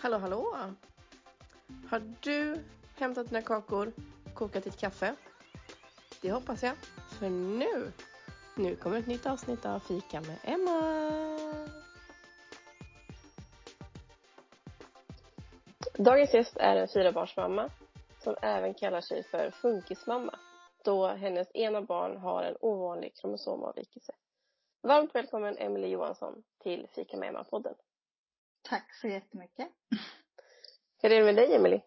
Hallå hallå! Har du hämtat dina kakor, kokat ditt kaffe? Det hoppas jag. För nu, nu kommer ett nytt avsnitt av Fika med Emma. Dagens gäst är en fyrabarnsmamma som även kallar sig för funkismamma då hennes ena barn har en ovanlig kromosomavvikelse. Varmt välkommen Emelie Johansson till Fika med Emma-podden. Tack så jättemycket. Hur är det med dig Emelie?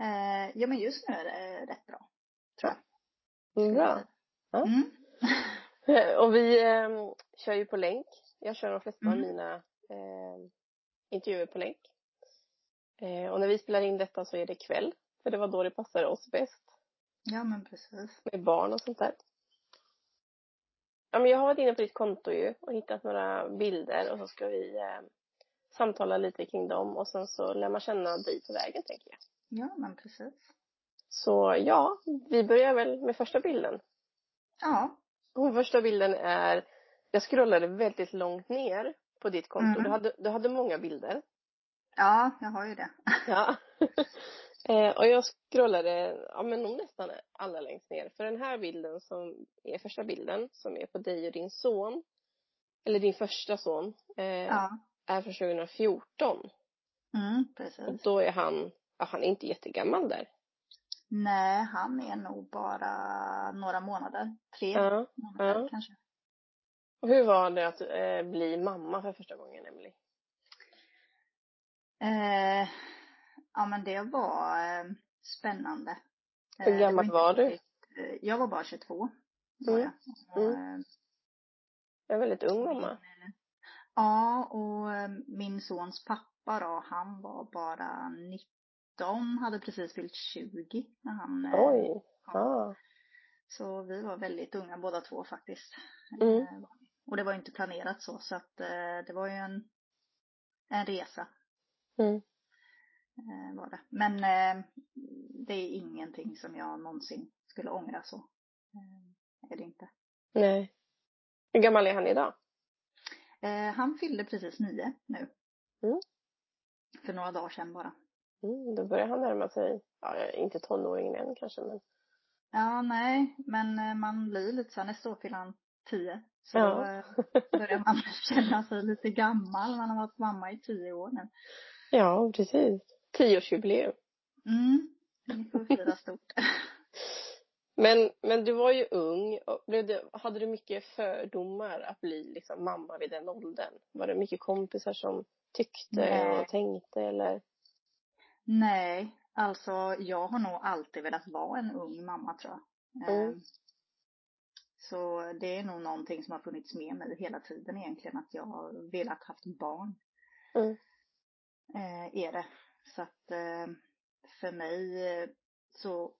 Eh, ja men just nu är det rätt bra. Tror jag. Mm, bra. Ja. Mm. Och vi eh, kör ju på länk. Jag kör de flesta av Mm. mina eh, intervjuer på länk. Eh, och när vi spelar in detta så är det kväll. För det var då det passade oss bäst. Ja men precis. Med barn och sånt där. Ja men jag har varit inne på ditt konto ju och hittat några bilder och så ska vi eh, samtala lite kring dem och sen så lär man känna dig på vägen tänker jag. Ja men precis. Så ja, vi börjar väl med första bilden. Ja. Och första bilden är, jag scrollade väldigt långt ner på ditt konto. Mm. Du, hade, du hade många bilder. Ja, jag har ju det. Ja. eh, och jag scrollade, ja men nog nästan alla längst ner. För den här bilden som är första bilden, som är på dig och din son, eller din första son, eh, Ja. Är från 2014. Mm, Och precis. då är han, ja han är inte jättegammal där. Nej, han är nog bara några månader. Tre Ja. månader ja. kanske. Och hur var det att eh, bli mamma för första gången, Emily? Eh, ja men det var eh, spännande. Hur Eh, det gammal inte var du? eh, Jag var bara 22. Var Mm. jag. Och, Mm. eh, Jag är väldigt ung mamma. Ja, och eh, min sons pappa då, han var bara 19, hade precis fyllt 20 när han eh, Oj. kom. Ja. Så vi var väldigt unga båda två faktiskt. Mm. Eh, Och det var ju inte planerat så, så att det var ju en, en resa Mm. var det. Men det är ingenting som jag någonsin skulle ångra så. Är det inte. Nej. Hur gammal är han idag? Eh, han fyllde precis nio nu. Mm. För några dagar sedan bara. Mm, då börjar han närma sig, ja, inte tonåringen än kanske men. Ja, nej, men eh, man blir lite så nästa år fyller han tio. Så Ja. eh, börjar man känna sig lite gammal. Man har varit mamma i tio år nu. Ja, precis. Tioårsjubileum. Mm, vi får fira stort. Men, men du var ju ung. Blev det, hade du mycket fördomar att bli liksom mamma vid den åldern? Var det mycket kompisar som tyckte Nej. och tänkte eller? Nej, alltså jag har nog alltid velat vara en ung mamma tror jag. Mm. Eh, Så det är nog någonting som har funnits med mig hela tiden egentligen, att jag har velat haft barn. Mm. eh, är det. Så att eh, för mig eh, så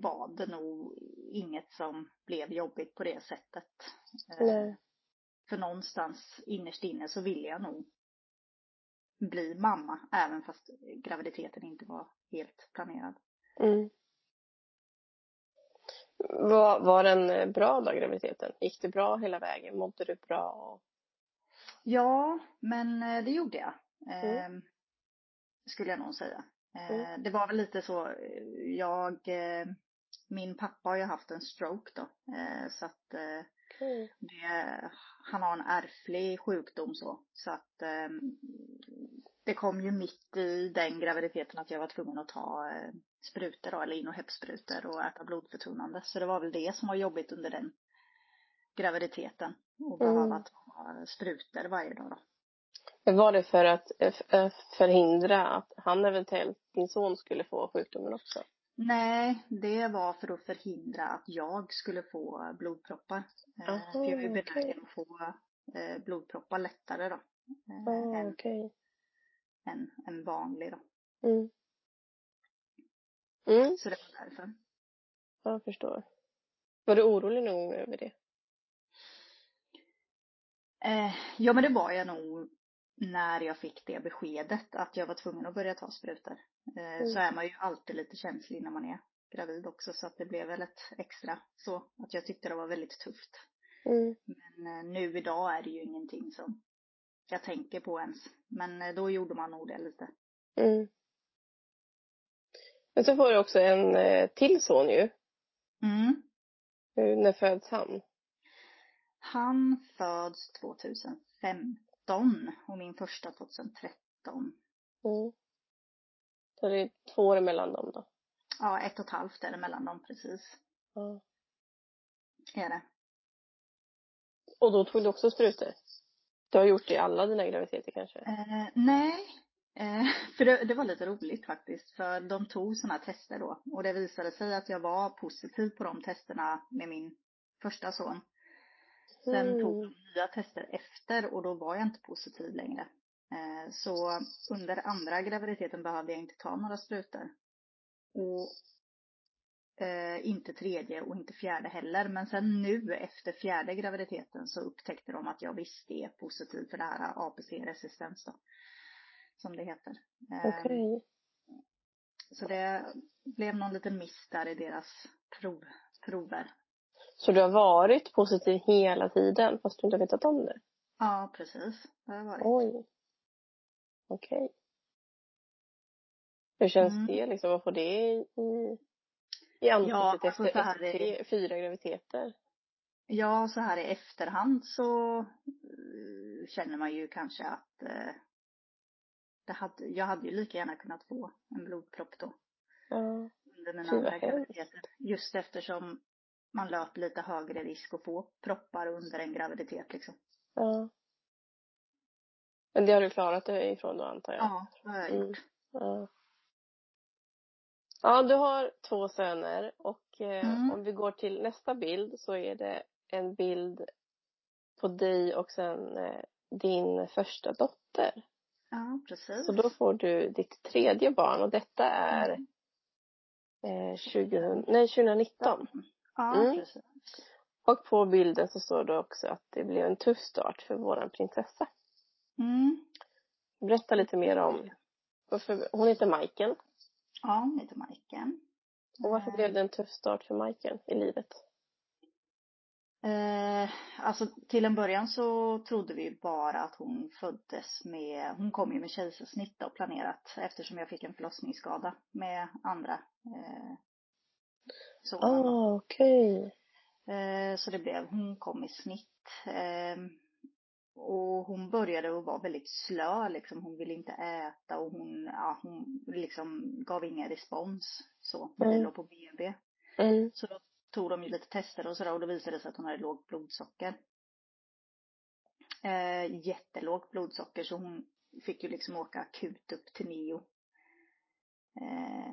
var det nog inget som blev jobbigt på det sättet. Eh, Nej. För någonstans innerst inne så ville jag nog bli mamma, även fast graviditeten inte var helt planerad. Mm. Var, var den bra då, graviditeten? Gick det bra hela vägen? Mådde du bra? Ja, men eh, det gjorde jag. Mm. Eh, skulle jag nog säga. Eh, Mm. Det var väl lite så, eh, jag, eh, min pappa har ju haft en stroke då. Eh, så att eh, Mm. det, han har en ärftlig sjukdom så. Så att eh, det kom ju mitt i den graviditeten att jag var tvungen att ta eh, sprutor då, eller inohepsprutor och äta blodförtunnande. Så det var väl det som var jobbigt under den graviditeten. Och Mm. behöva ta sprutor varje dag då. Var det för att eh, eh, förhindra att han eventuellt, din son, skulle få sjukdomen också? Nej, det var för att förhindra att jag skulle få blodproppar. Eh, Aha, för jag är ju okej. benägen att få eh, blodproppar lättare då. Eh, Ah, än, okej. än, än vanlig då. Mm. Mm, Så det var därför. jag förstår. Var du orolig någon gång över det? Eh, ja men det var jag nog när jag fick det beskedet att jag var tvungen att börja ta sprutor. Eh, Mm. Så är man ju alltid lite känslig när man är gravid också så att det blev väl ett extra så att jag tyckte det var väldigt tufft. Mm. Men eh, nu idag är det ju ingenting som jag tänker på ens. Men eh, då gjorde man nog det lite. Mm. Men så får du också en till son ju. Mm. Hur- När föds han? Han föds 2015 och min första 2013. Mm. Så det är två år emellan dem då? Ja, ett och ett halvt är det mellan dem precis. Ja. Är det. Och då tog du också sprutor? Du har gjort det i alla dina graviditeter kanske? Eh, nej, eh, för det, det var lite roligt faktiskt. För de tog sådana tester då. Och det visade sig att jag var positiv på de testerna med min första son. Sen Mm. tog de nya tester efter och då var jag inte positiv längre. Eh, så under andra graviditeten behövde jag inte ta några sprutor. Och eh, inte tredje och inte fjärde heller. Men sen nu efter fjärde graviditeten så upptäckte de att jag visst är positiv för det här APC-resistens då. Som det heter. Eh, Okej. Så det blev någon liten miss där i deras prov, prover. Så du har varit positiv hela tiden fast du inte har vetat om det? Ja, precis. Det har det varit. Oj. Okej. Hur känns Mm. det liksom att få det i, i, ansiktet Ja, alltså efter, här efter tre, fyra graviditeter? Ja, så här i efterhand så eh, känner man ju kanske att eh, det hade, jag hade ju lika gärna kunnat få en blodpropp då Ja. under mina andra graviditeter. Just eftersom man löper lite högre risk att få proppar under en graviditet liksom. ja. Men det har du klarat dig ifrån då antar jag? Ja, det har jag Mm. gjort. Ja. Ja, du har två söner och eh, Mm. om vi går till nästa bild så är det en bild på dig och sen eh, din första dotter. Ja, precis. Så då får du ditt tredje barn och detta är Mm. eh, 20, nej, 2019. Ja, Mm. precis. Och på bilden så står det också att det blev en tuff start för våran prinsessa. Mm. Berätta lite mer om varför, hon heter Majken. Ja, hon heter Majken. Och varför Eh, blev det en tuff start för Majken i livet? Eh, alltså till en början så trodde vi bara att hon föddes med, hon kom ju med kejsarsnitt då, planerat eftersom jag fick en förlossningsskada med andra eh, då. Ah, okej. Eh, så det blev, hon kom i snitt. Eh, och hon började att vara väldigt slö liksom, hon ville inte äta och hon, ja, hon liksom gav ingen respons så när vi Mm. låg på BB. Mm. Så då tog de ju lite tester och sådär och då visade det sig att hon hade lågt blodsocker. Eh, jättelågt blodsocker så hon fick ju liksom åka akut upp till Neo. Eh,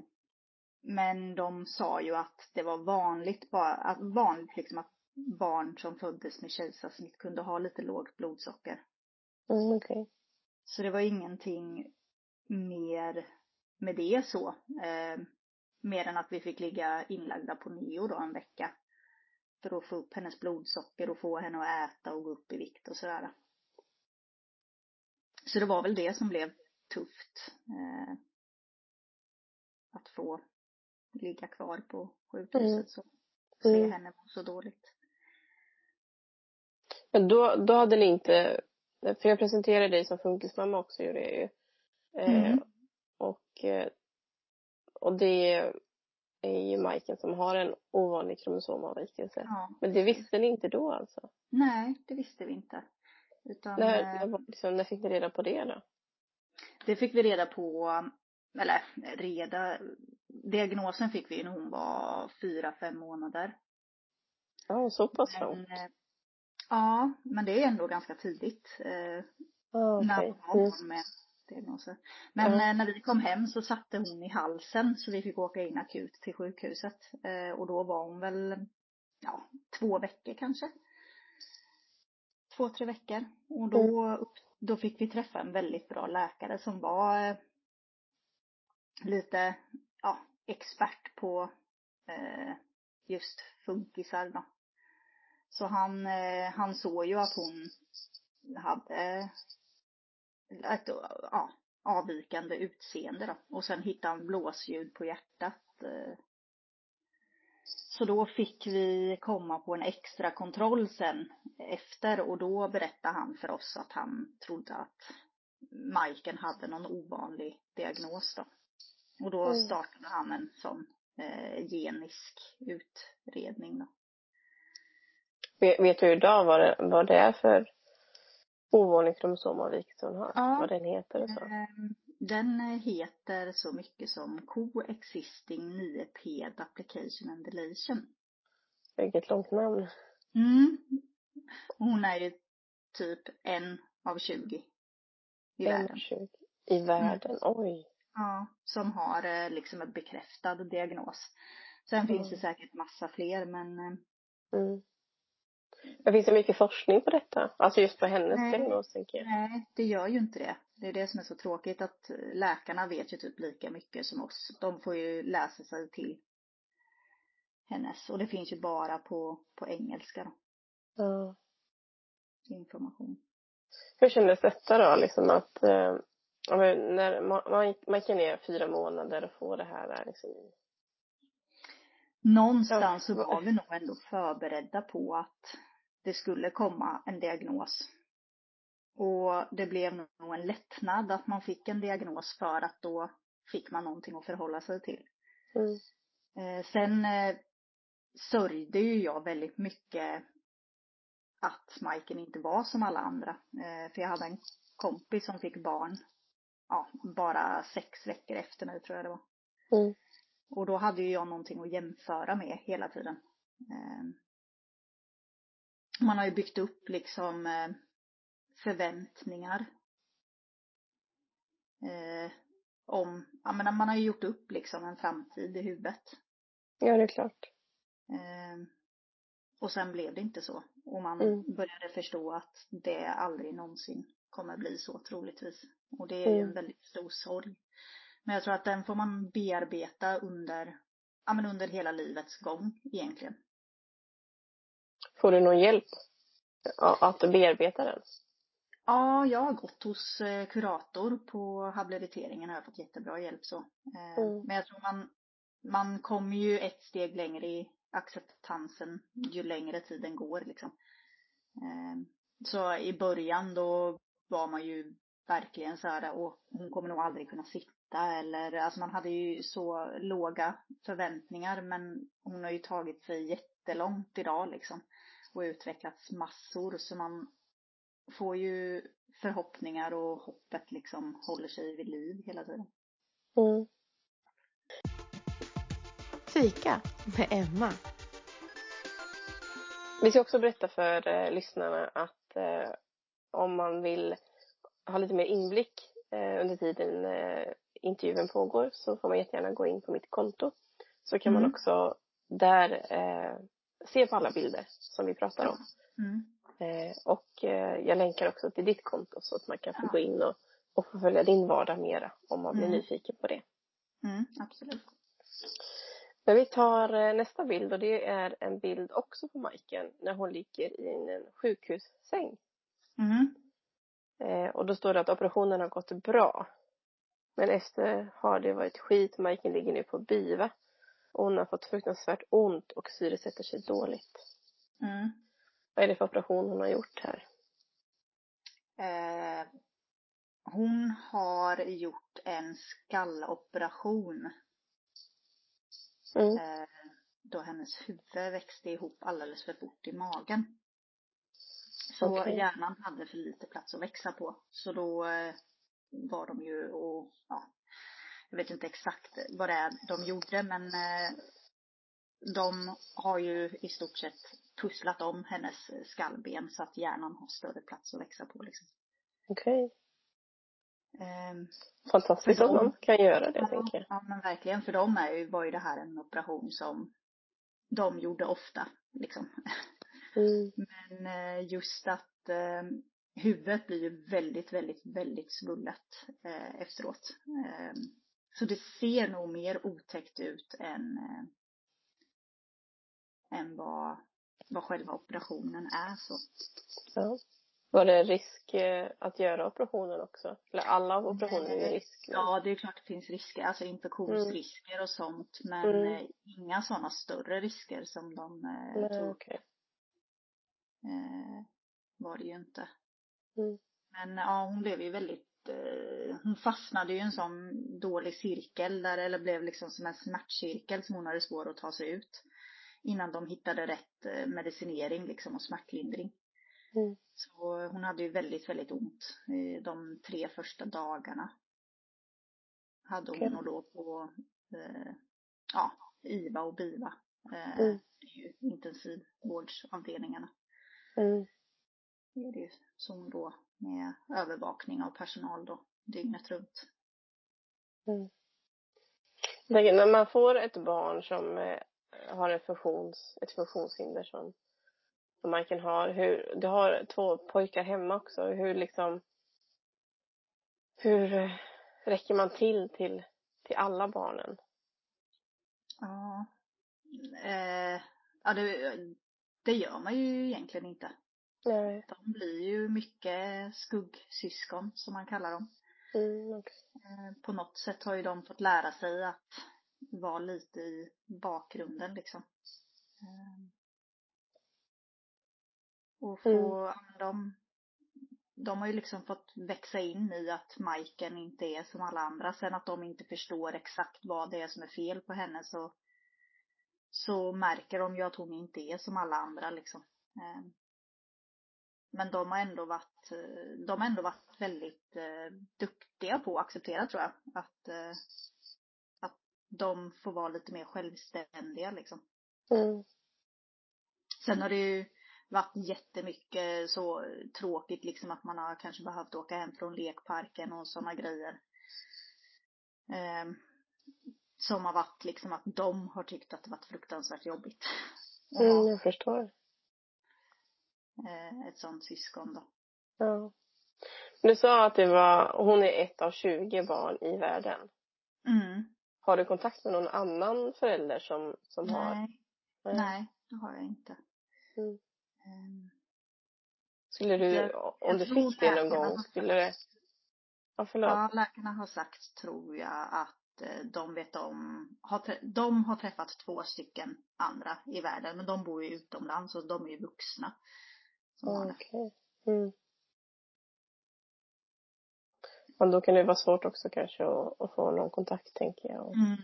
men de sa ju att det var vanligt bara, att vanligt liksom att barn som föddes med kejsarsnitt kunde ha lite lågt blodsocker. Mm, okej. Så det var ingenting mer med det så. Eh, mer än att vi fick ligga inlagda på Neo då en vecka. För att få upp hennes blodsocker och få henne att äta och gå upp i vikt och sådär. Så det var väl det som blev tufft. Eh, att få ligga kvar på sjukhuset så. Se Mm. henne må så dåligt. Men då, då hade ni inte, för jag presenterade dig som funkismamma också gjorde jag ju. Eh, Mm. och, eh, och det är ju Majken som har en ovanlig kromosomavvikelse. Ja. Men det visste ni inte då alltså? Nej, det visste vi inte. Utan När, eh, när, liksom, när fick ni reda på det då? det fick vi reda på, eller reda, diagnosen fick vi när hon var fyra, fem månader. Ja, så pass långt? Eh, ja, men det är ändå ganska tidigt. Eh, Ah, när okej. hon Mm. barn med diagnoser. Men eh, när vi kom hem så satte hon i halsen så vi fick åka in akut till sjukhuset. Eh, och då var hon väl, ja, två veckor kanske. Två, tre veckor. Och då, då fick vi träffa en väldigt bra läkare som var lite, ja, expert på eh, just funkisar då. Så han, eh, han såg ju att hon hade ett ja, avvikande utseende då. Och sen hittade han blåsljud på hjärtat. eh. Så då fick vi komma på en extra kontroll sen efter och då berättade han för oss att han trodde att Majken hade någon ovanlig diagnos då. Och då Mm. startade han en sån eh, genisk utredning då. Vet, vet du idag vad det, vad det är för ovanlig kromosomavvikelse hon har? Ja. Vad den heter och så? Ehm, Den heter så mycket som coexisting 9p duplication and deletion. Vilket långt namn. Mm. Hon är ju typ en av 20 i världen. 1,20 I världen, oj. Ja, som har eh, liksom en bekräftad diagnos. Sen Mm. finns det säkert massa fler men eh, Mm. Det finns det mycket forskning på detta? Alltså just på hennes Nej. diagnos tänker jag. nej, det gör ju inte det. Det är det som är så tråkigt att läkarna vet ju typ lika mycket som oss. De får ju läsa sig till hennes och det finns ju bara på, på engelska då, Ja. information. Hur kändes detta då liksom att eh, när man, man, kan ner fyra månader och få det här där liksom Någonstans så var vi nog ändå förberedda på att det skulle komma en diagnos. Och det blev nog en lättnad att man fick en diagnos för att då fick man någonting att förhålla sig till. mm. Eh, sen eh, sörjde ju jag väldigt mycket att Majken inte var som alla andra. Eh, för jag hade en kompis som fick barn, ja, bara sex veckor efter mig tror jag det var. Mm. Och då hade ju jag någonting att jämföra med hela tiden. Eh, Man har ju byggt upp liksom eh, förväntningar. Eh, om, jag menar man har ju gjort upp liksom en framtid i huvudet. Ja, det är klart. Eh, och sen blev det inte så. Och man Mm. började förstå att det aldrig någonsin kommer bli så troligtvis. Och det är ju en Mm. väldigt stor sorg. Men jag tror att den får man bearbeta under, ja men under hela livets gång egentligen. Får du någon hjälp att bearbeta den? Ja, jag har gått hos eh, kurator på habiliteringen och jag har fått jättebra hjälp så. Eh, Mm. Men jag tror man, man kommer ju ett steg längre i acceptansen ju längre tiden går liksom. Eh, Så i början då var man ju verkligen så här, åh, hon kommer nog aldrig kunna sitta eller, alltså man hade ju så låga förväntningar men hon har ju tagit sig jättelångt idag liksom och utvecklats massor så man får ju förhoppningar och hoppet liksom håller sig vid liv hela tiden. Mm. Fika med Emma. Vi ska också berätta för eh, lyssnarna att eh, om man vill ha lite mer inblick eh, under tiden eh, intervjun pågår så får man jättegärna gå in på mitt konto. Så kan man Mm. också där eh, se på alla bilder som vi pratar om. Mm. Och jag länkar också till ditt konto så att man kan få Ja. gå in och, och få följa din vardag mera om man blir Mm. nyfiken på det. Mm, absolut. Men vi tar nästa bild och det är en bild också på Majken när hon ligger i en sjukhussäng. Mm. Eh, och då står det att operationen har gått bra. Men efter har det varit skit. Majken ligger nu på BIVA. Och hon har fått fruktansvärt ont och syresätter sig dåligt. Mm. Vad är det för operation hon har gjort här? Eh, hon har gjort en skalloperation Mm. eh, då hennes huvud växte ihop alldeles för fort i magen. Så Okej. hjärnan hade för lite plats att växa på. Så då eh, var de ju och, ja, jag vet inte exakt vad det är de gjorde men eh, de har ju i stort sett pusslat om hennes skallben så att hjärnan har större plats att växa på liksom. Okej. Ehm, Fantastiskt att någon kan göra det, ja, tänker jag. ja men verkligen, för dem är ju, var ju det här en operation som de gjorde ofta liksom. Mm. Men eh, just att eh, huvudet blir ju väldigt, väldigt, väldigt svullet eh, efteråt. Eh, så det ser nog mer otäckt ut än, eh, än vad, vad själva operationen är så. Ja. Var det risk eh, att göra operationen också? Eller alla operationer är risk. Ja, det är klart det finns risker, alltså infektionsrisker och sånt. Men Mm. eh, inga sådana större risker som de eh, Nej, tog okej. Eh, var det ju inte. Mm. Men ja, hon blev ju väldigt, eh, hon fastnade ju i en sån dålig cirkel där, eller blev liksom som en smärtcirkel som hon hade svårt att ta sig ut. Innan de hittade rätt eh, medicinering liksom och smärtlindring. Mm. Så hon hade ju väldigt, väldigt ont eh, de tre första dagarna. Hade hon Okej. och då på, eh, ja, IVA och BIVA. Eh, Mm. Intensivvårdsavdelningarna. Mm. Det är det ju som då med övervakning av personal då, dygnet runt. Mm. Tänker, när man får ett barn som eh, har en funktions, ett funktionshinder som, som Majken har, hur, du har två pojkar hemma också, hur liksom, hur eh, räcker man till till, till alla barnen? Ja. Eh, ja, det, det gör man ju egentligen inte. Nej. De blir ju mycket skuggsyskon som man kallar dem. Mm, okej. Eh, På något sätt har ju de fått lära sig att vara lite i bakgrunden liksom. Eh, Och få, Mm. de, de har ju liksom fått växa in i att Majken inte är som alla andra. Sen att de inte förstår exakt vad det är som är fel på henne så, så märker de ju att hon inte är som alla andra liksom. Eh, Men de har ändå varit, eh, de har ändå varit väldigt eh, duktiga på att acceptera tror jag. Att, eh, att de får vara lite mer självständiga liksom. Mm. Sen har det ju varit jättemycket så tråkigt liksom att man har kanske behövt åka hem från lekparken och sådana grejer. Som har varit liksom att de har tyckt att det varit fruktansvärt jobbigt. Mm, jag förstår. eh, ett sånt syskon då. Ja. Du sa att det var, hon är ett av 20 barn i världen. Mm. Har du kontakt med någon annan förälder som, som har? Nej, nej, det har jag inte. Mm. Eh, Skulle du, Jag- om du fick det någon gång, skulle det... Ja, förlåt. Ja, läkarna har sagt, tror jag, att de vet om, har, de har träffat två stycken andra i världen, men de bor ju utomlands och de är ju vuxna. Okej. Mm. Ja, då kan det vara svårt också kanske att, att få någon kontakt, tänker jag. Mm.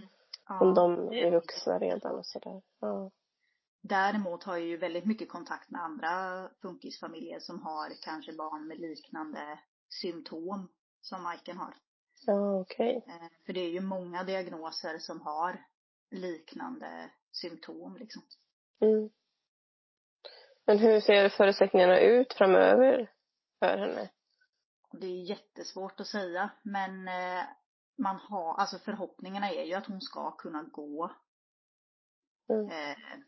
Ja. Om de är vuxna redan och sådär. Ja. Däremot har jag ju väldigt mycket kontakt med andra funkisfamiljer som har kanske barn med liknande symptom som Majken har. Ja, okej. Eh, För det är ju många diagnoser som har liknande symptom liksom. Mm. Men hur ser förutsättningarna ut framöver för henne? Det är jättesvårt att säga, men eh, man har, alltså förhoppningarna är ju att hon ska kunna gå. Mm. Eh,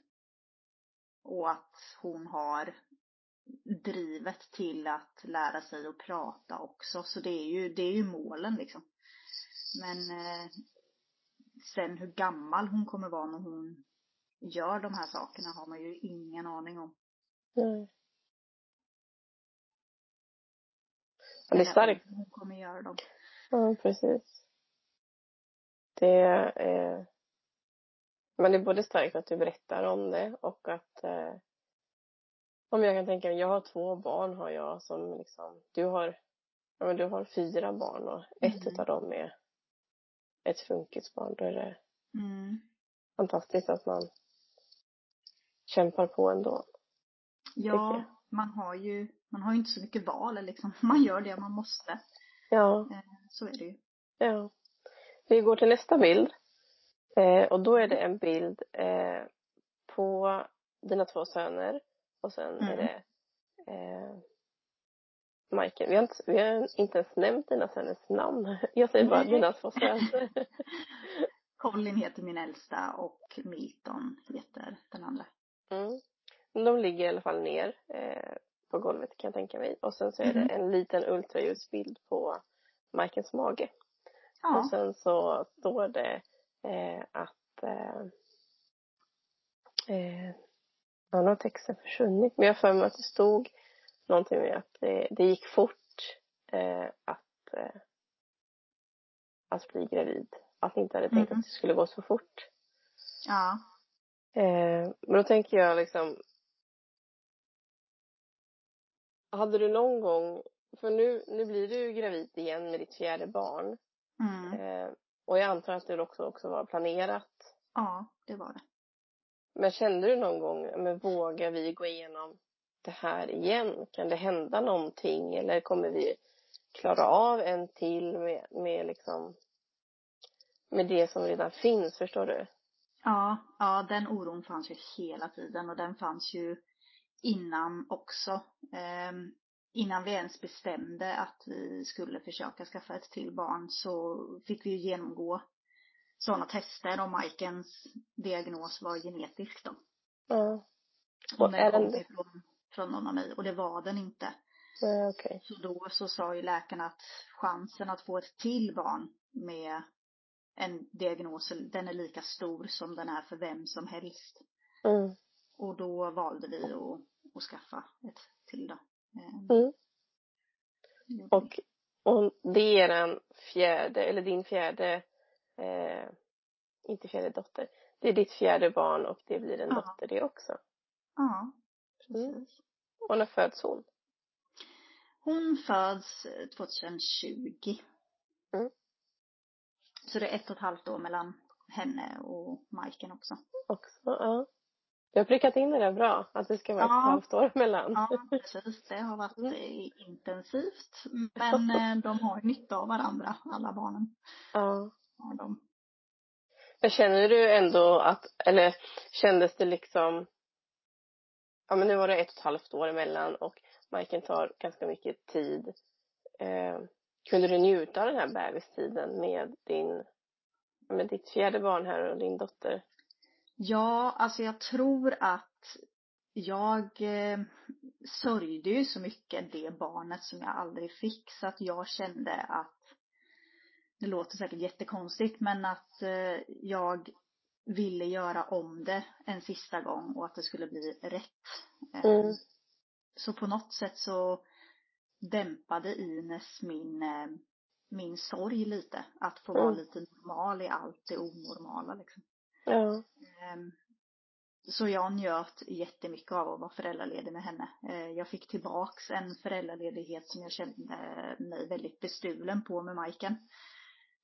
och att hon har drivet till att lära sig att prata också. Så det är ju, det är ju målen liksom. Men eh, sen hur gammal hon kommer vara när hon gör de här sakerna har man ju ingen aning om. Ja, det är starkt. Hon kommer göra dem. Ja, precis. Det är... Men det är både starkt att du berättar om det och att... Eh, om jag kan tänka mig, jag har två barn har jag som liksom... Du har... Ja, men du har fyra barn och ett Mm. utav dem är ett funkisbarn. Då är det Mm. fantastiskt att man kämpar på ändå. Ja, man har ju, man har ju inte så mycket val liksom. Man gör det man måste. Ja. Eh, Så är det ju. Ja. Vi går till nästa bild. Eh, och då är det en bild eh, på dina två söner och sen är Mm. det eh, Majken. Vi har, inte, vi har inte ens nämnt dina söners namn. Jag säger bara dina två söner. Colin heter min äldsta och Milton heter den andra. Mm. De ligger i alla fall ner eh, på golvet kan jag tänka mig. Och sen så är Mm. det en liten ultraljudsbild på Majkens mage. Ja. Och sen så står det eh, att eh, ja, nu har texten försvunnit. Men jag har för mig att det stod någonting med att det, det gick fort eh, att, eh, att bli gravid. Att ni inte hade tänkt Mm. att det skulle gå så fort. Ja. Eh, men då tänker jag liksom Hade du någon gång, för nu, nu blir du gravid igen med ditt fjärde barn. Mm. Eh, och jag antar att det också, också var planerat. Ja, det var det. Men kände du någon gång, men vågar vi gå igenom det här igen? Kan det hända någonting eller kommer vi klara av en till med, med liksom med det som redan finns, förstår du? Ja, ja, den oron fanns ju hela tiden och den fanns ju innan också. Um, innan vi ens bestämde att vi skulle försöka skaffa ett till barn så fick vi ju genomgå sådana tester om Majkens diagnos var genetisk då. Om Och den kom den- ifrån från någon av mig och det var den inte. Nej, okej. Så då så sa ju läkarna att chansen att få ett till barn med en diagnos, den är lika stor som den är för vem som helst. Mm. Och då valde vi att, att skaffa ett till då. Ehm, Mm. Och, och det är den fjärde, eller din fjärde, eh, inte fjärde dotter. Det är ditt fjärde barn och det blir en Ja. dotter det också. Ja, Mm. precis. Och när föds hon? Hon föds eh, 2020. Mm. Så det är ett och ett halvt år mellan henne och Majken också. Också, ja. Du har prickat in det där bra, att det ska vara ett Ja. halvt år mellan. Ja, precis. Det har varit Mm. eh, intensivt. Men eh, de har nytta av varandra, alla barnen. ja. Har de. Men känner du ändå att, eller kändes det liksom, ja men nu var det ett och ett halvt år emellan och Majken tar ganska mycket tid. Eh, kunde du njuta av den här bebistiden med din, med ditt fjärde barn här och din dotter? Ja, alltså jag tror att jag eh, sörjde ju så mycket det barnet som jag aldrig fick så att jag kände att det låter säkert jättekonstigt men att eh, jag ville göra om det en sista gång och att det skulle bli rätt. Eh, Mm. Så på något sätt så dämpade Ines min, eh, min sorg lite. Att få vara Mm. lite normal i allt det onormala liksom. Ja. Ehm, Så jag njöt jättemycket av att vara föräldraledig med henne. Jag fick tillbaks en föräldraledighet som jag kände mig väldigt bestulen på med Majken.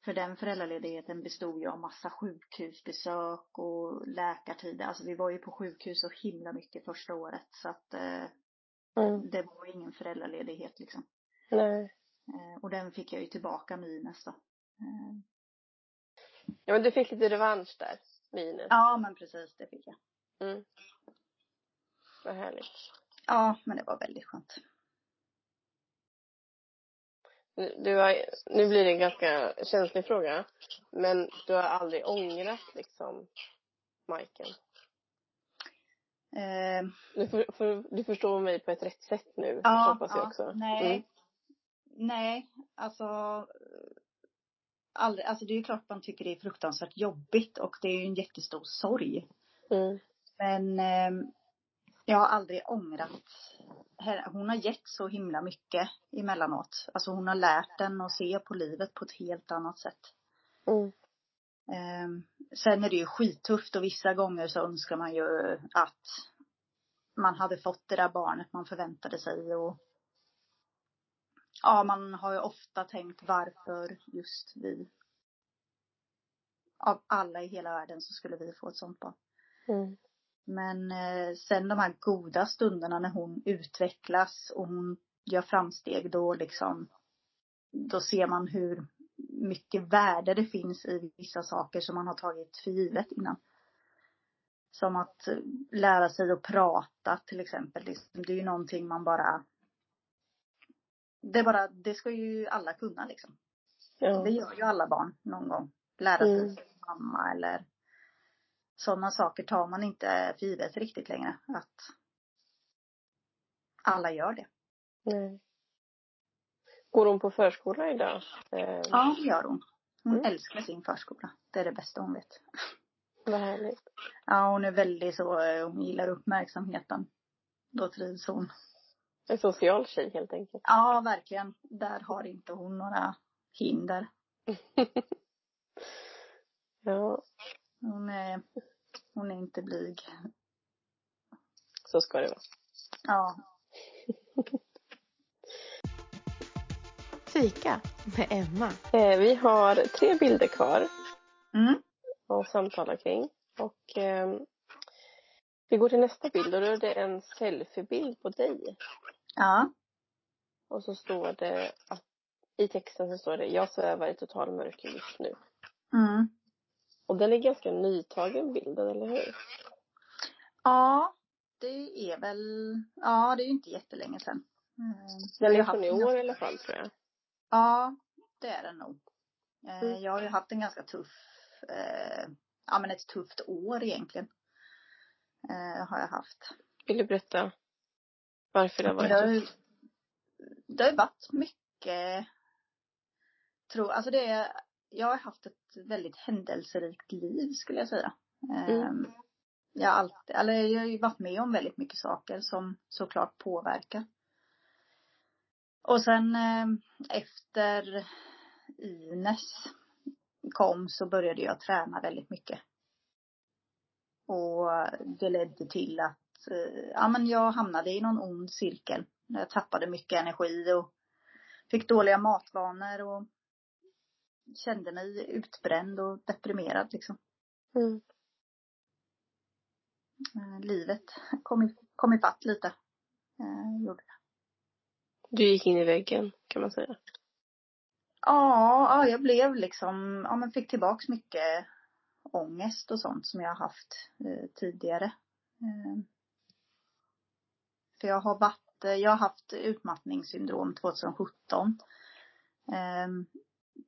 För den föräldraledigheten bestod ju av massa sjukhusbesök och läkartider. Alltså vi var ju på sjukhus så himla mycket första året så att eh, Mm. det var ingen föräldraledighet liksom. Nej. Eh, Och den fick jag ju tillbaka med Ines då. Eh, Ja men du fick lite revansch där, med Ines. Ja men precis, det fick jag. Mm. Vad härligt. Ja men det var väldigt skönt. Du har, nu blir det en ganska känslig fråga. Men du har aldrig ångrat liksom Majken? Eh, Du, för, för, du förstår mig på ett rätt sätt nu, Ja, hoppas jag ja, också. nej. Mm. Nej, alltså aldrig, alltså det är ju klart man tycker det är fruktansvärt jobbigt och det är ju en jättestor sorg. Mm. Men eh, jag har aldrig ångrat. Hon har gett så himla mycket emellanåt. Alltså hon har lärt den att se på livet på ett helt annat sätt. Mm. Eh, sen är det ju skittufft och vissa gånger så önskar man ju att man hade fått det där barnet man förväntade sig och ja, man har ju ofta tänkt varför just vi. Av alla i hela världen så skulle vi få ett sånt barn. Mm. Men eh, sen de här goda stunderna när hon utvecklas och hon gör framsteg då liksom då ser man hur mycket värde det finns i vissa saker som man har tagit för givet innan. Som att lära sig att prata till exempel. Liksom, Det är ju någonting man bara det är bara, det ska ju alla kunna liksom. Ja. Det gör ju alla barn någon gång. Lära sig Mm. mamma eller sådana saker tar man inte för givet riktigt längre. Att alla gör det. Nej. Går hon på förskola idag? Eh, Ja, det gör hon. Hon Mm. älskar sin förskola. Det är det bästa hon vet. Vad härligt. Ja, hon är väldigt så, eh, hon gillar uppmärksamheten. Då trivs hon. En social tjej helt enkelt. Ja, verkligen. Där har inte hon några hinder. Ja, Hon är, hon är inte blyg. så ska det vara. Ja. Fika med Emma. Eh, vi har tre bilder kvar Mm. att samtala kring. Och eh, vi går till nästa bild och då är det en selfiebild på dig. Ja. Och så står det att i texten så står det jag svävar i total mörker just nu. Mm. Och den är ganska nytagen bilden, eller hur? Ja, det är väl, ja det är ju inte jättelänge sedan. Mm. Den är från i år i alla fall tror jag. Ja, det är den nog. Eh, Mm. Jag har ju haft en ganska tuff, eh, ja men ett tufft år egentligen. Eh, har jag haft. Vill du berätta varför det har Det har varit tufft? det har ju varit mycket, tror, alltså det är, jag har haft ett väldigt händelserikt liv skulle jag säga. Mm. Jag har alltid, eller jag har ju varit med om väldigt mycket saker som såklart påverkar. Och sen eh, efter Ines kom så började jag träna väldigt mycket. Och det ledde till att eh, ja, men jag hamnade i någon ond cirkel. Jag tappade mycket energi och fick dåliga matvanor och kände mig utbränd och deprimerad liksom. Mm. Eh, Livet kom, i, kom ifatt lite. Eh, gjorde det. Du gick in i väggen kan man säga. Ja, ja, jag blev liksom, ja men fick tillbaks mycket ångest och sånt som jag har haft eh, tidigare. Eh, för jag har varit, jag har haft utmattningssyndrom 2017. Eh,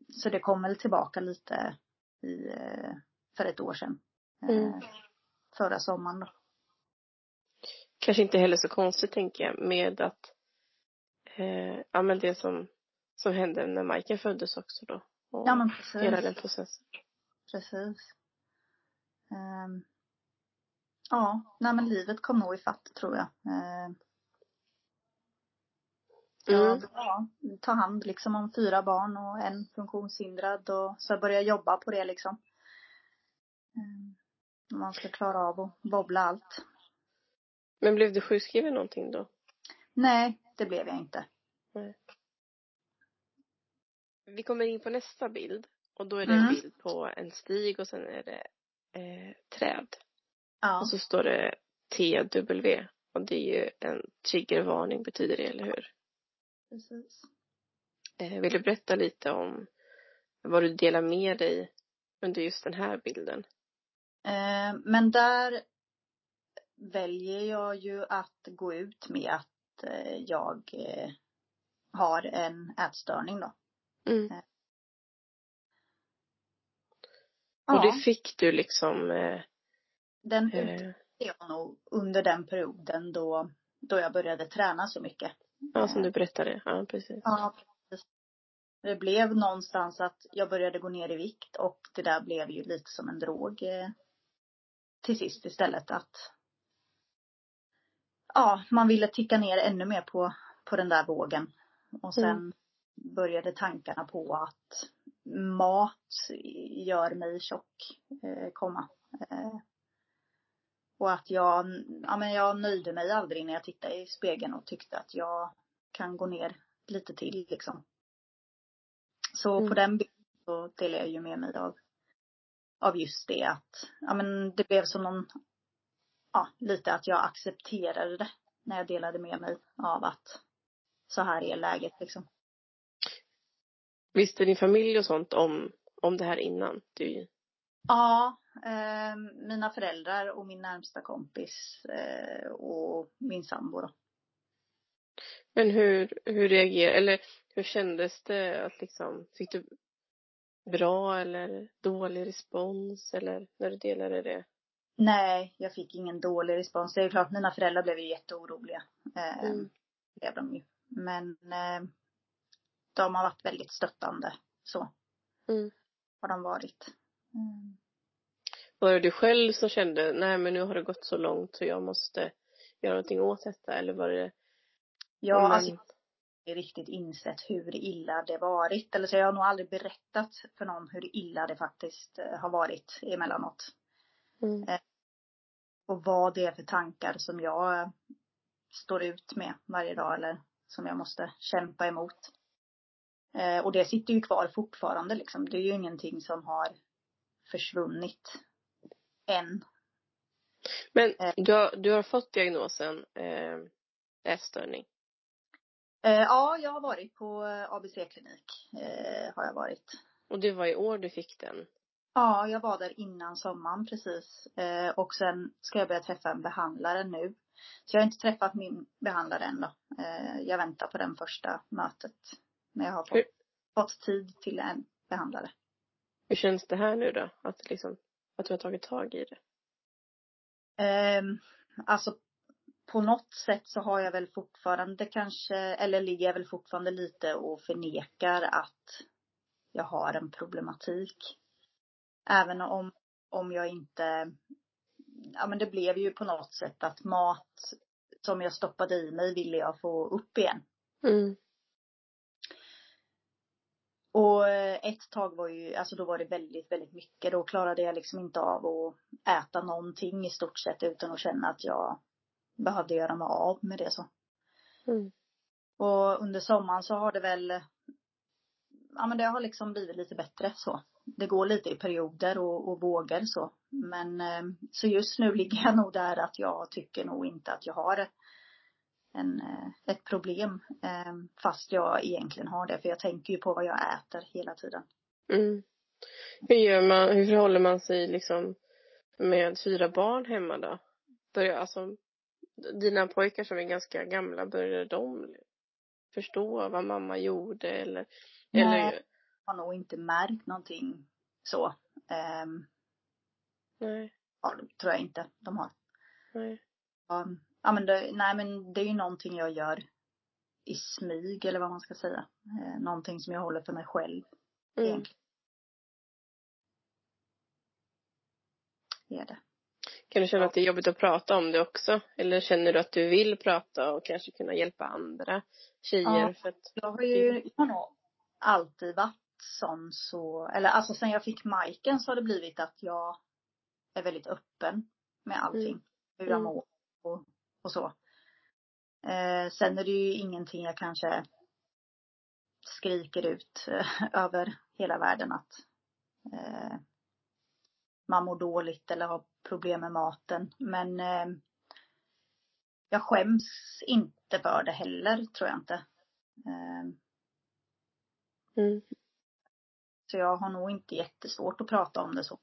så det kom väl tillbaka lite i, eh, för ett år sedan. Eh, Mm. Förra sommaren då. Kanske inte heller så konstigt tänker jag med att eh, ja men det som som hände när Majken föddes också då. Och Ja men precis. hela den processen. Precis. Ehm, ja, nej men livet kom nog ifatt tror jag. Ehm, Mm. ja, ja, ta hand liksom om fyra barn och en funktionshindrad och så börja jobba på det liksom. Ehm, om man ska klara av att bobbla allt. Men blev du sjukskriven någonting då? Nej, det blev jag inte. Vi kommer in på nästa bild och då är det Mm. en bild på en stig och sen är det eh, träd. Ja, Och så står det TW och det är ju en triggervarning betyder det, eller hur? Precis. Eh, vill du berätta lite om vad du delar med dig under just den här bilden? Ehm, men där väljer jag ju att gå ut med att eh, jag eh, har en ätstörning då. Mm. Ja, Och det fick du liksom eh, den eh, jag nog under den perioden då, då jag började träna så mycket. Ja som du berättade. Ja, precis. Ja, precis. Det blev någonstans att jag började gå ner i vikt och det där blev ju lite som en drog eh, till sist istället att ja, man ville ticka ner ännu mer på, på den där vågen. Och sen Mm. började tankarna på att mat gör mig tjock eh, komma. Eh, och att jag, ja men jag nöjde mig aldrig när jag tittade i spegeln och tyckte att jag kan gå ner lite till liksom. Så Mm. på den bilden så delar jag ju med mig av, av just det att, ja men det blev som någon, ja lite att jag accepterade det när jag delade med mig av att så här är läget liksom. Visste din familj och sånt om, om det här innan? Du, Ja, eh, mina föräldrar och min närmsta kompis eh, och min sambo då. men hur, hur reagerade, eller hur kändes det att liksom, fick du bra eller dålig respons eller när du delade det? Nej, jag fick ingen dålig respons. Det är klart, mina föräldrar blev ju jätteoroliga. Eh, Mm. blev de ju. Men eh, de har varit väldigt stöttande. Så Mm. har de varit. Mm. Var det du själv som kände, nej men nu har det gått så långt så jag måste göra någonting åt detta eller var det Ja, Men- alltså inte riktigt insett hur illa det varit. Eller så jag har nog aldrig berättat för någon hur illa det faktiskt eh, har varit emellanåt. Mm. Och vad det är för tankar som jag eh, står ut med varje dag eller som jag måste kämpa emot. Eh, och det sitter ju kvar fortfarande liksom. Det är ju ingenting som har försvunnit än. Men Eh. du har, du har fått diagnosen eh, ätstörning. Eh, ja, jag har varit på eh, ABC-klinik. Eh, har jag varit. Och det var i år du fick den. Ja, jag var där innan sommaren precis. Eh, och sen ska jag börja träffa en behandlare nu. Så jag har inte träffat min behandlare än då. Eh, jag väntar på den första mötet. Men jag har fått, fått tid till en behandlare. Hur känns det här nu då? Att liksom, att du har tagit tag i det? Ehm, alltså på något sätt så har jag väl fortfarande kanske, eller ligger jag väl fortfarande lite och förnekar att jag har en problematik. Även om, om jag inte, ja men det blev ju på något sätt att mat som jag stoppade i mig ville jag få upp igen. Mm. Och eh, ett tag var ju, alltså då var det väldigt, väldigt mycket. Då klarade jag liksom inte av att äta någonting i stort sett utan att känna att jag behövde göra mig av med det så. Mm. Och under sommaren så har det väl, ja men det har liksom blivit lite bättre så. Det går lite i perioder och, och vågor så. Men eh, så just nu ligger jag nog där att jag tycker nog inte att jag har en, eh, ett problem. eh, Fast jag egentligen har det. För jag tänker ju på vad jag äter hela tiden. Mm. Hur gör man, hur förhåller man sig liksom med fyra barn hemma då? Börjar, alltså, dina pojkar som är ganska gamla, börjar de förstå vad mamma gjorde eller? Nej. Eller, har nog inte märkt någonting så. Ehm, nej, ja, det tror jag inte de har. nej. Ja, ja men det, nej men det är ju någonting jag gör i smyg eller vad man ska säga. Eh, någonting som jag håller för mig själv Mm. egentligen. Det är det. Kan du känna att det är jobbigt att prata om det också? Eller känner du att du vill prata och kanske kunna hjälpa andra tjejer? Ja. För att, Jag har ju, jag har nog alltid varit sån så, eller alltså sen jag fick Majken så har det blivit att jag är väldigt öppen med allting. Mm. Hur jag Mm. mår och, och så. Eh, sen är det ju ingenting jag kanske skriker ut eh, över hela världen att eh, man mår dåligt eller har problem med maten. Men eh, jag skäms inte för det heller, tror jag inte. Eh, mm. Så jag har nog inte jättesvårt att prata om det så.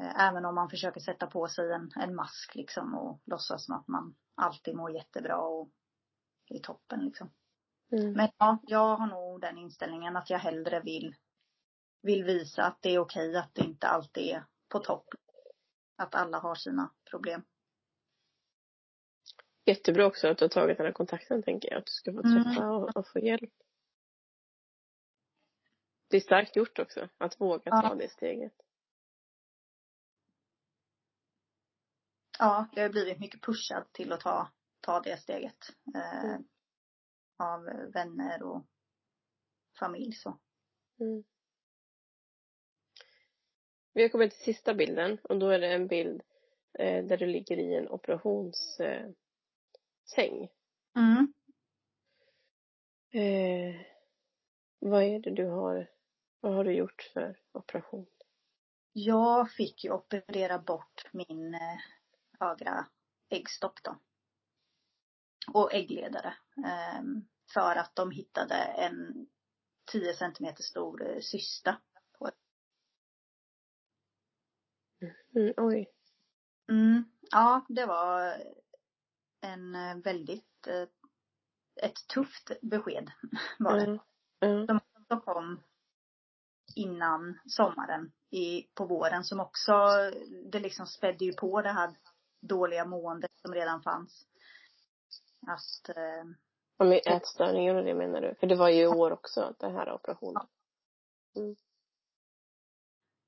Eh, Även om man försöker sätta på sig en, en mask liksom och låtsas som att man alltid mår jättebra och är toppen liksom. Mm. Men ja, jag har nog den inställningen att jag hellre vill, vill visa att det är okej att det inte alltid är på topp. Att alla har sina problem. Jättebra också att du har tagit den här kontakten tänker jag. Att du ska få Mm. träffa och, och få hjälp. Det är starkt gjort också. Att våga ta Ja. det steget. Ja, jag har blivit mycket pushad till att ta, ta det steget. Eh, Mm. Av vänner och familj så. Mm. Vi har kommit till sista bilden och då är det en bild eh, där du ligger i en operationssäng. Eh. Mm. eh, vad är det du har, vad har du gjort för operation? Jag fick ju operera bort min eh, högra äggstock då. Och äggledare. ehm, för att de hittade en 10 centimeter stor eh, cysta. På. Mm, oj. Mm, ja, det var en eh, väldigt, eh, ett tufft besked var det. Ja. Ja. De som kom innan sommaren i, på våren som också, det liksom spädde ju på det här dåliga måendet som redan fanns. Att, eh, Ja, med ätstörningar och det menar du? För det var ju i år också, den här operationen. Mm.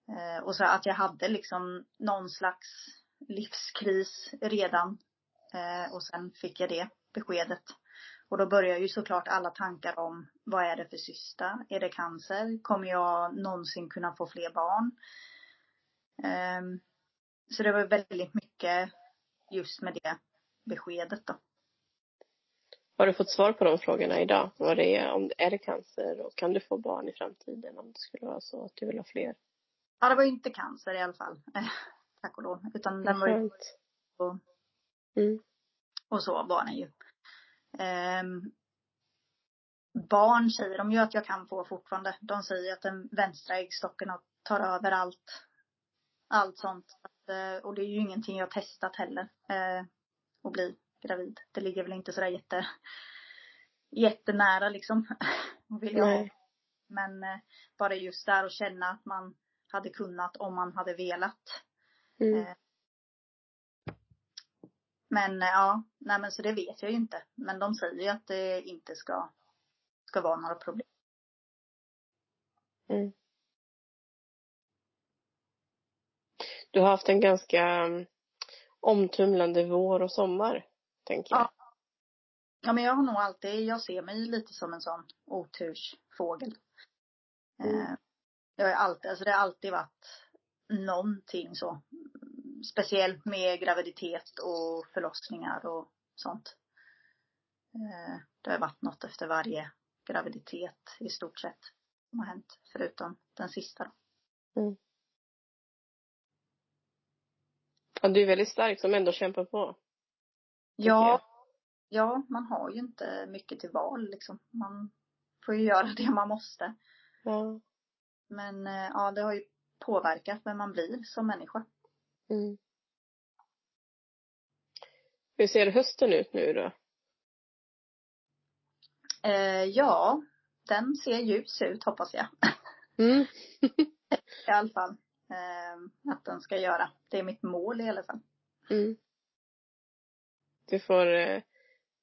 eh, och så att jag hade liksom någon slags livskris redan. Eh, och sen fick jag det beskedet. Och då börjar ju såklart alla tankar om vad är det för cysta? Är det cancer? Kommer jag någonsin kunna få fler barn? Um, så det var väldigt mycket just med det beskedet då. Har du fått svar på de frågorna idag? Vad det är, om är det cancer och kan du få barn i framtiden om det skulle vara så att du vill ha fler? Ja, det var inte cancer i alla fall. Tack och lov. Utan den var ju och, mm. och så var den ju. Um, barn säger de ju att jag kan få fortfarande. De säger att den vänstra äggstocken tar över allt. Allt sånt. Eh, och det är ju ingenting jag testat heller. Uh, att bli gravid. Det ligger väl inte sådär jätte, jättenära liksom. Vill jag Nej. Men eh, bara just där att känna att man hade kunnat om man hade velat. Mm. Eh, men eh, ja, nej men så det vet jag ju inte. Men de säger ju att det inte ska, ska vara några problem. Mm. Du har haft en ganska mm, omtumlande vår och sommar tänker jag. Ja. ja, men jag har nog alltid, jag ser mig lite som en sån otursfågel. Mm. Eh, jag har alltid, alltså det har alltid varit någonting så. Speciellt med graviditet och förlossningar och sånt. Eh, det har varit något efter varje graviditet i stort sett som har hänt. Förutom den sista då. Mm. Ja, du är väldigt stark som ändå kämpar på. Ja. Ja, man har ju inte mycket till val liksom. Man får ju göra det man måste. Ja. Men eh, ja, det har ju påverkat vem man blir som människa. Mm. Hur ser hösten ut nu då? Eh, ja, den ser ljus ut hoppas jag. Mm. I alla fall. Eh, att den ska göra. Det är mitt mål i alla fall. Mm. Du får eh,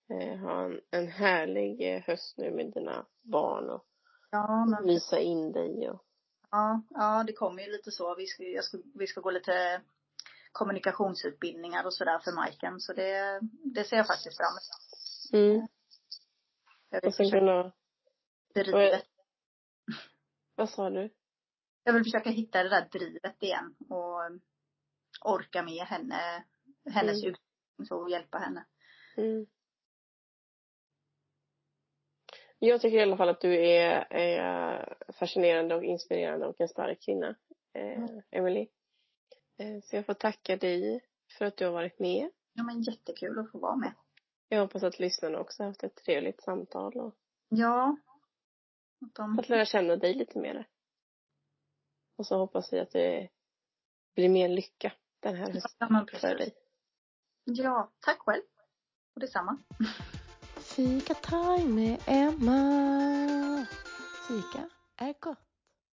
eh, ha en, en härlig eh, höst nu med dina barn och ja, men... visa in dig och Ja, ja det kommer ju lite så. Vi ska, jag ska, vi ska gå lite kommunikationsutbildningar och sådär för Majken. Så det, det ser jag faktiskt fram emot. Mm. Jag vill och sen kunna... Drivet. Vad sa du? Jag vill försöka hitta det där drivet igen och orka med henne, hennes mm så hjälpa henne. Mm. Jag tycker i alla fall att du är, är fascinerande och inspirerande och en stark kvinna, eh, mm. Emily. Eh, så jag får tacka dig för att du har varit med. Ja men jättekul att få vara med. Jag hoppas att lyssnarna också har haft ett trevligt samtal och Ja. Att de... Fått lära känna dig lite mer. Och så hoppas vi att det blir mer lycka den här hösten ja, för dig. Ja, tack själv. Och detsamma. Fika time med Emma. Fika är gott.